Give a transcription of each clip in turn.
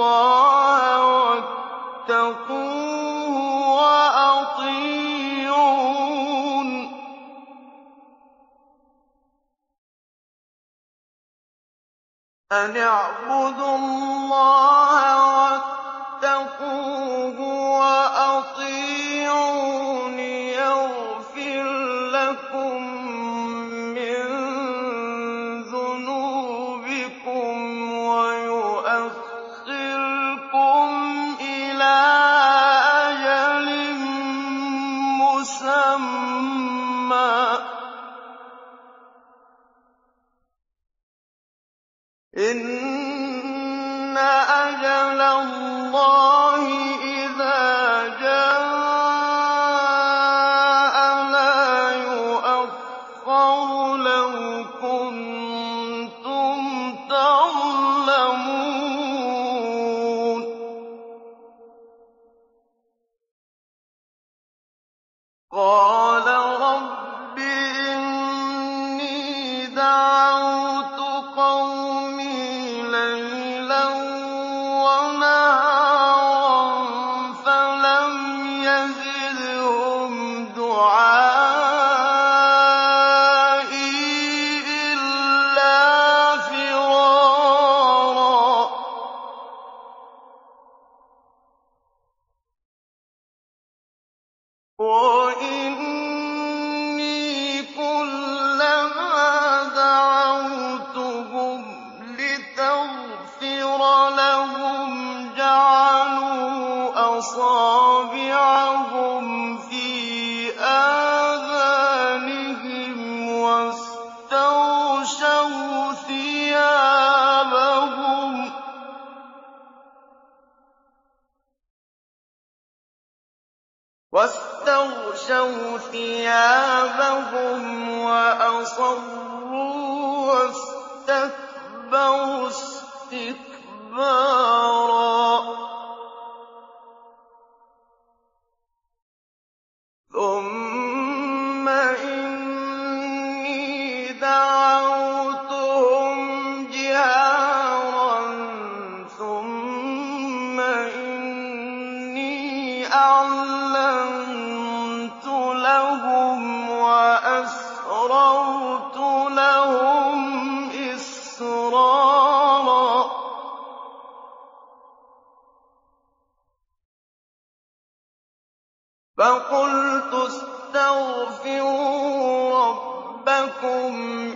اللَّهَ وَاتَّقُوهُ وَأَطِيعُونِ. أَنِ اعْبُدُوا اللَّهَ لهم وأصروا فَقُلْتُ اسْتَغْفِرُوا رَبَّكُمْ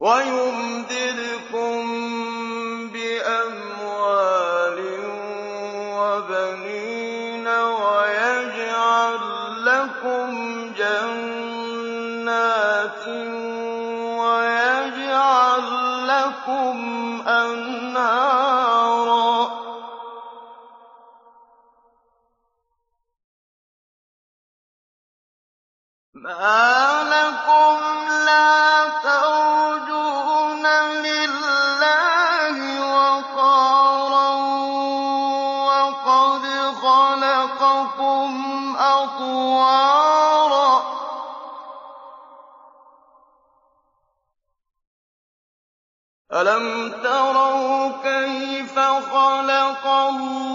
وَيُمْدِدْكُم بِأَمْوَالٍ وَبَنِينَ وَيَجْعَل لَّكُمْ جَنَّاتٍ وَيَجْعَل لَّكُمْ الله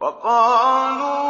وَقَالُوا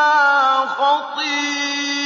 مَّا خَطِيئَاتِهِمْ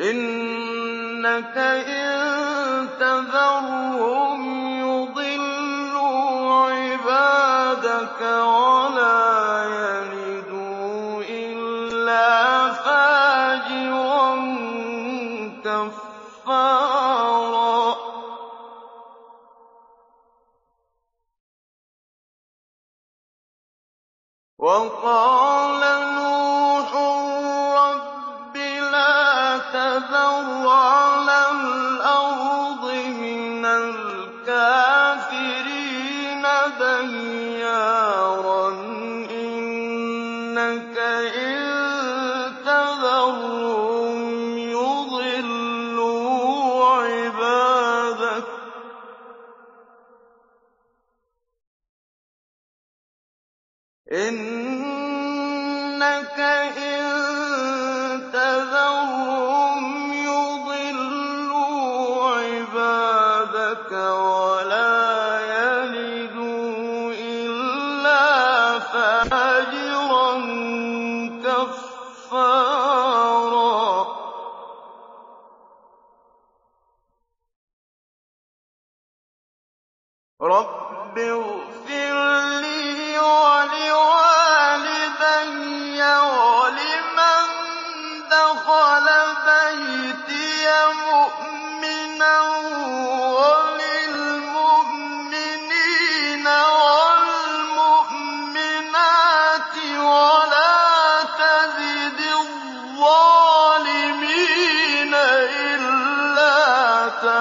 إِنَّكَ إِن تَذَرْهُمْ يُضِلُّوا عِبَادَكَ إِنَّكَ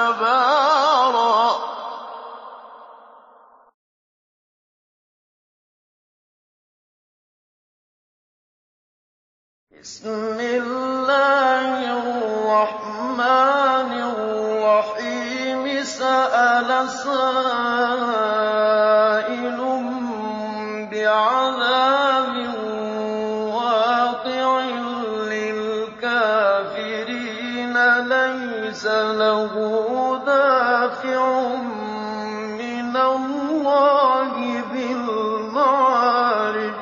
أَبْرَارًا بِسْمِ اللَّهِ الرَّحْمَٰنِ الرَّحِيمِ. سَأَلَ سَائِلٌ بِعَذَابٍ وَاقِعٍ لِّلْكَافِرِينَ لَيْسَ لَهُ مِّنَ اللَّهِ ذِي الْمَعَارِجِ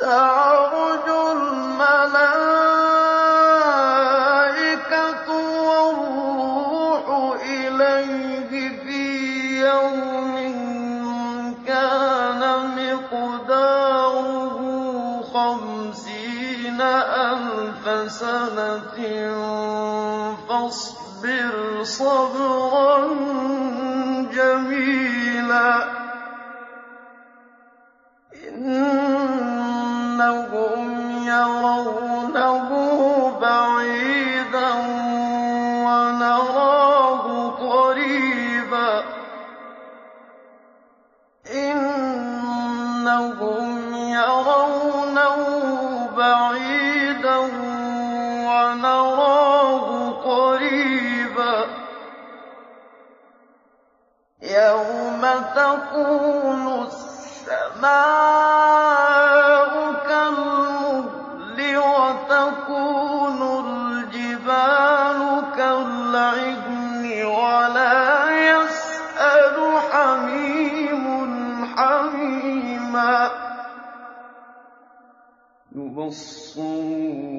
تَعْرُجُ الْمَلَائِكَةُ وَالرُّوحُ إِلَيْهِ فِي يَوْمٍ كَانَ مِقْدَارُهُ خَمْسِينَ أَلْفَ سَنَةٍ. صبرا الْعِجْلِ وَلَا يَسْأَلُ حَمِيمٌ حَمِيمًا يُبَصِّرُونَهُمْ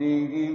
ربهم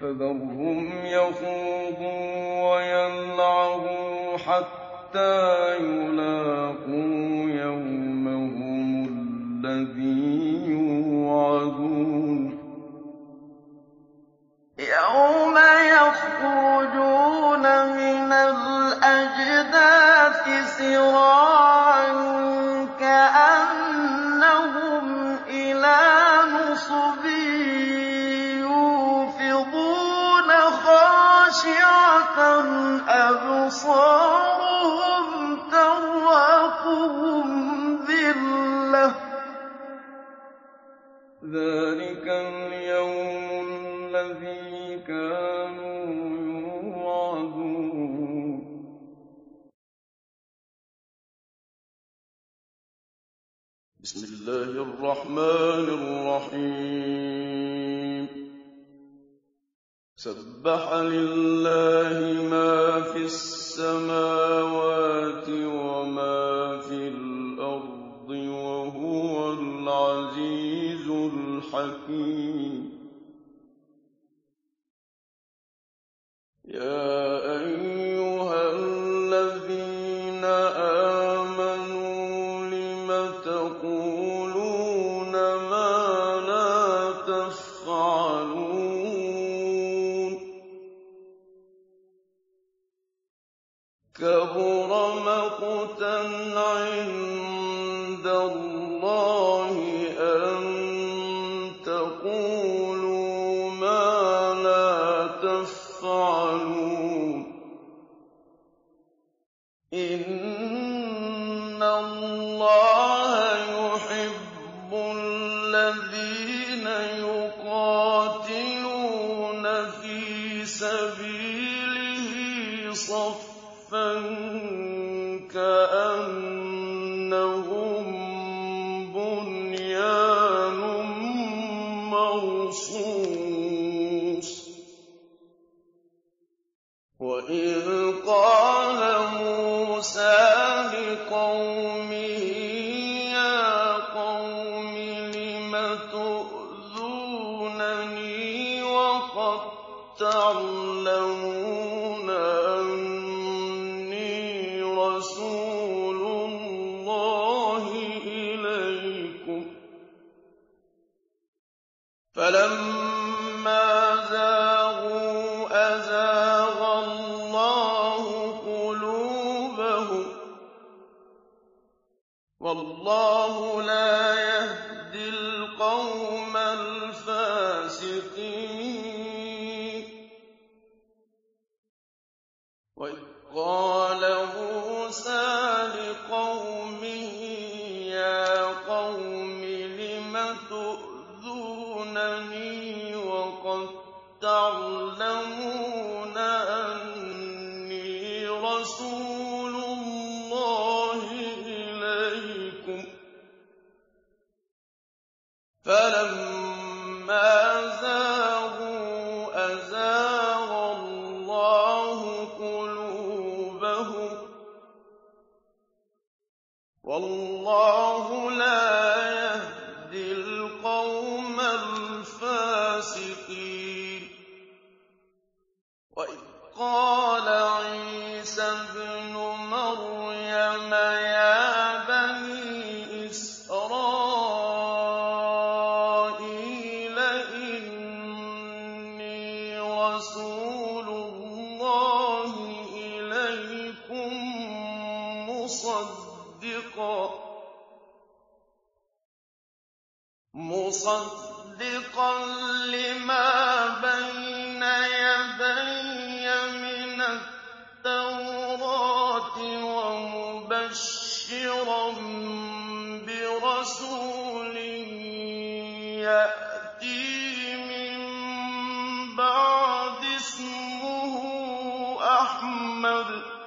فذرهم يخوضوا ويلعبوا حتى يلاقوا يومهم الذي يوعدون. يوم يخرجون من الأجداث سراعا أَبْصَارُهُمْ تَرْهَقُهُمْ ذِلَّةٌ ۖ. ذَٰلِكَ الْيَوْمُ الَّذِي كَانُوا يُوعَدُونَ. بِسْمِ اللَّهِ الرَّحْمَٰنِ الرَّحِيمِ. سَبَّحَ لِلَّهِ مَا فِي السَّمَاوَاتِ السَّمَاوَاتِ وَمَا فِي الْأَرْضِ ۖ وَهُوَ الْعَزِيزُ الْحَكِيمُ. يَعْلَمُونَ فَلَمَّا زَاغُوا أَزَاغَ اللَّهُ قُلُوبَهُمْ ۚ وَاللَّهُ لَا وَاللَّهُ لَا محمد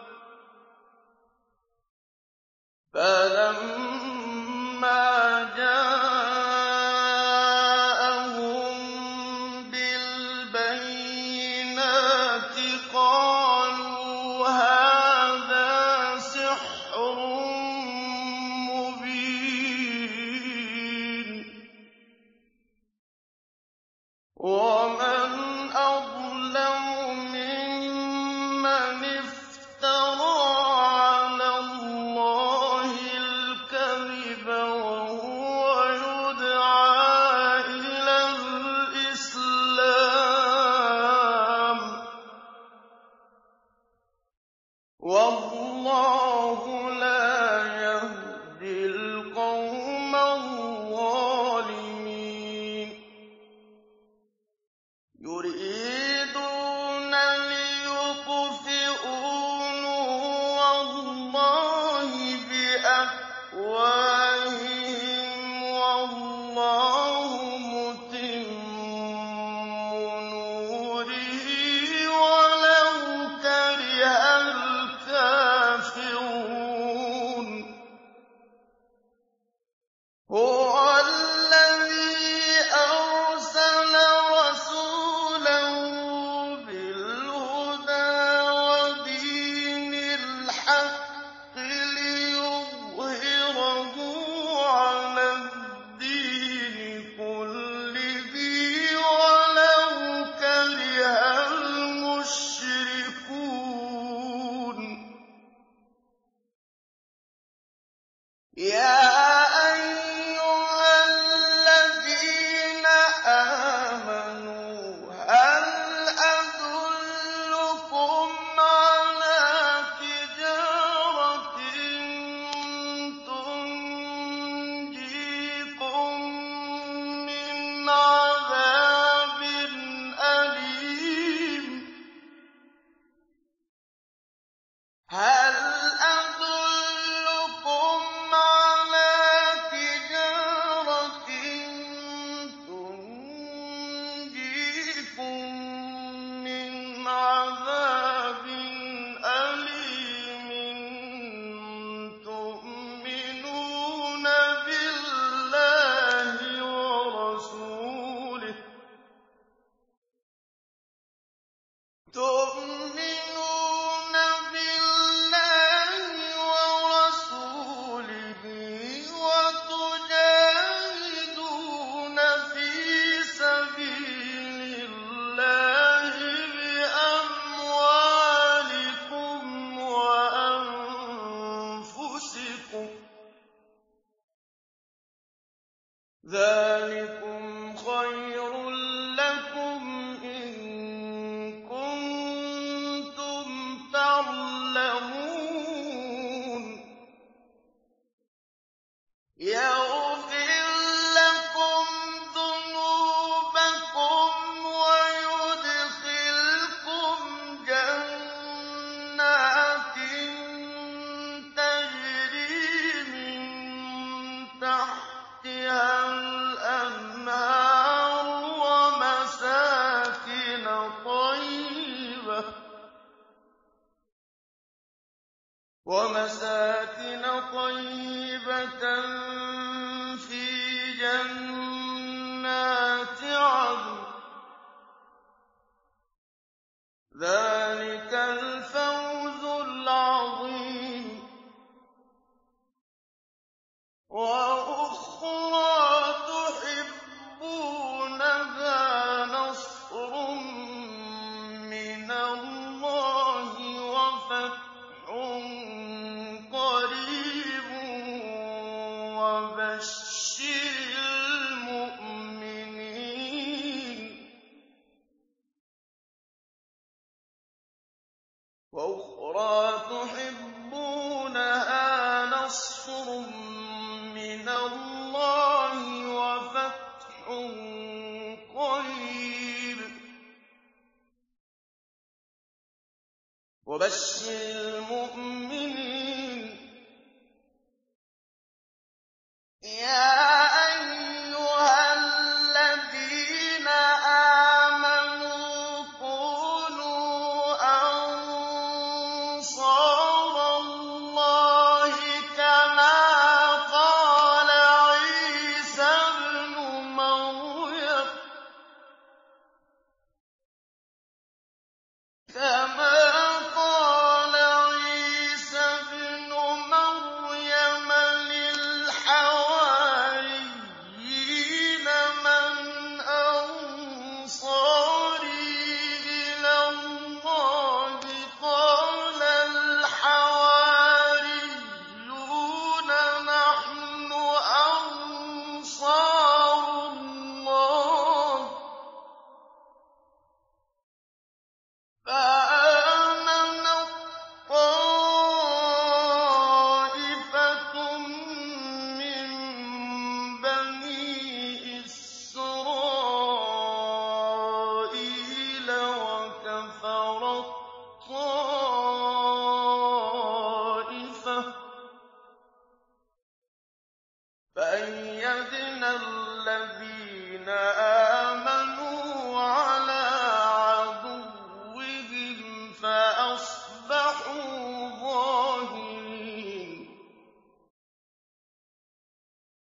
Yeah. كُنتُمْ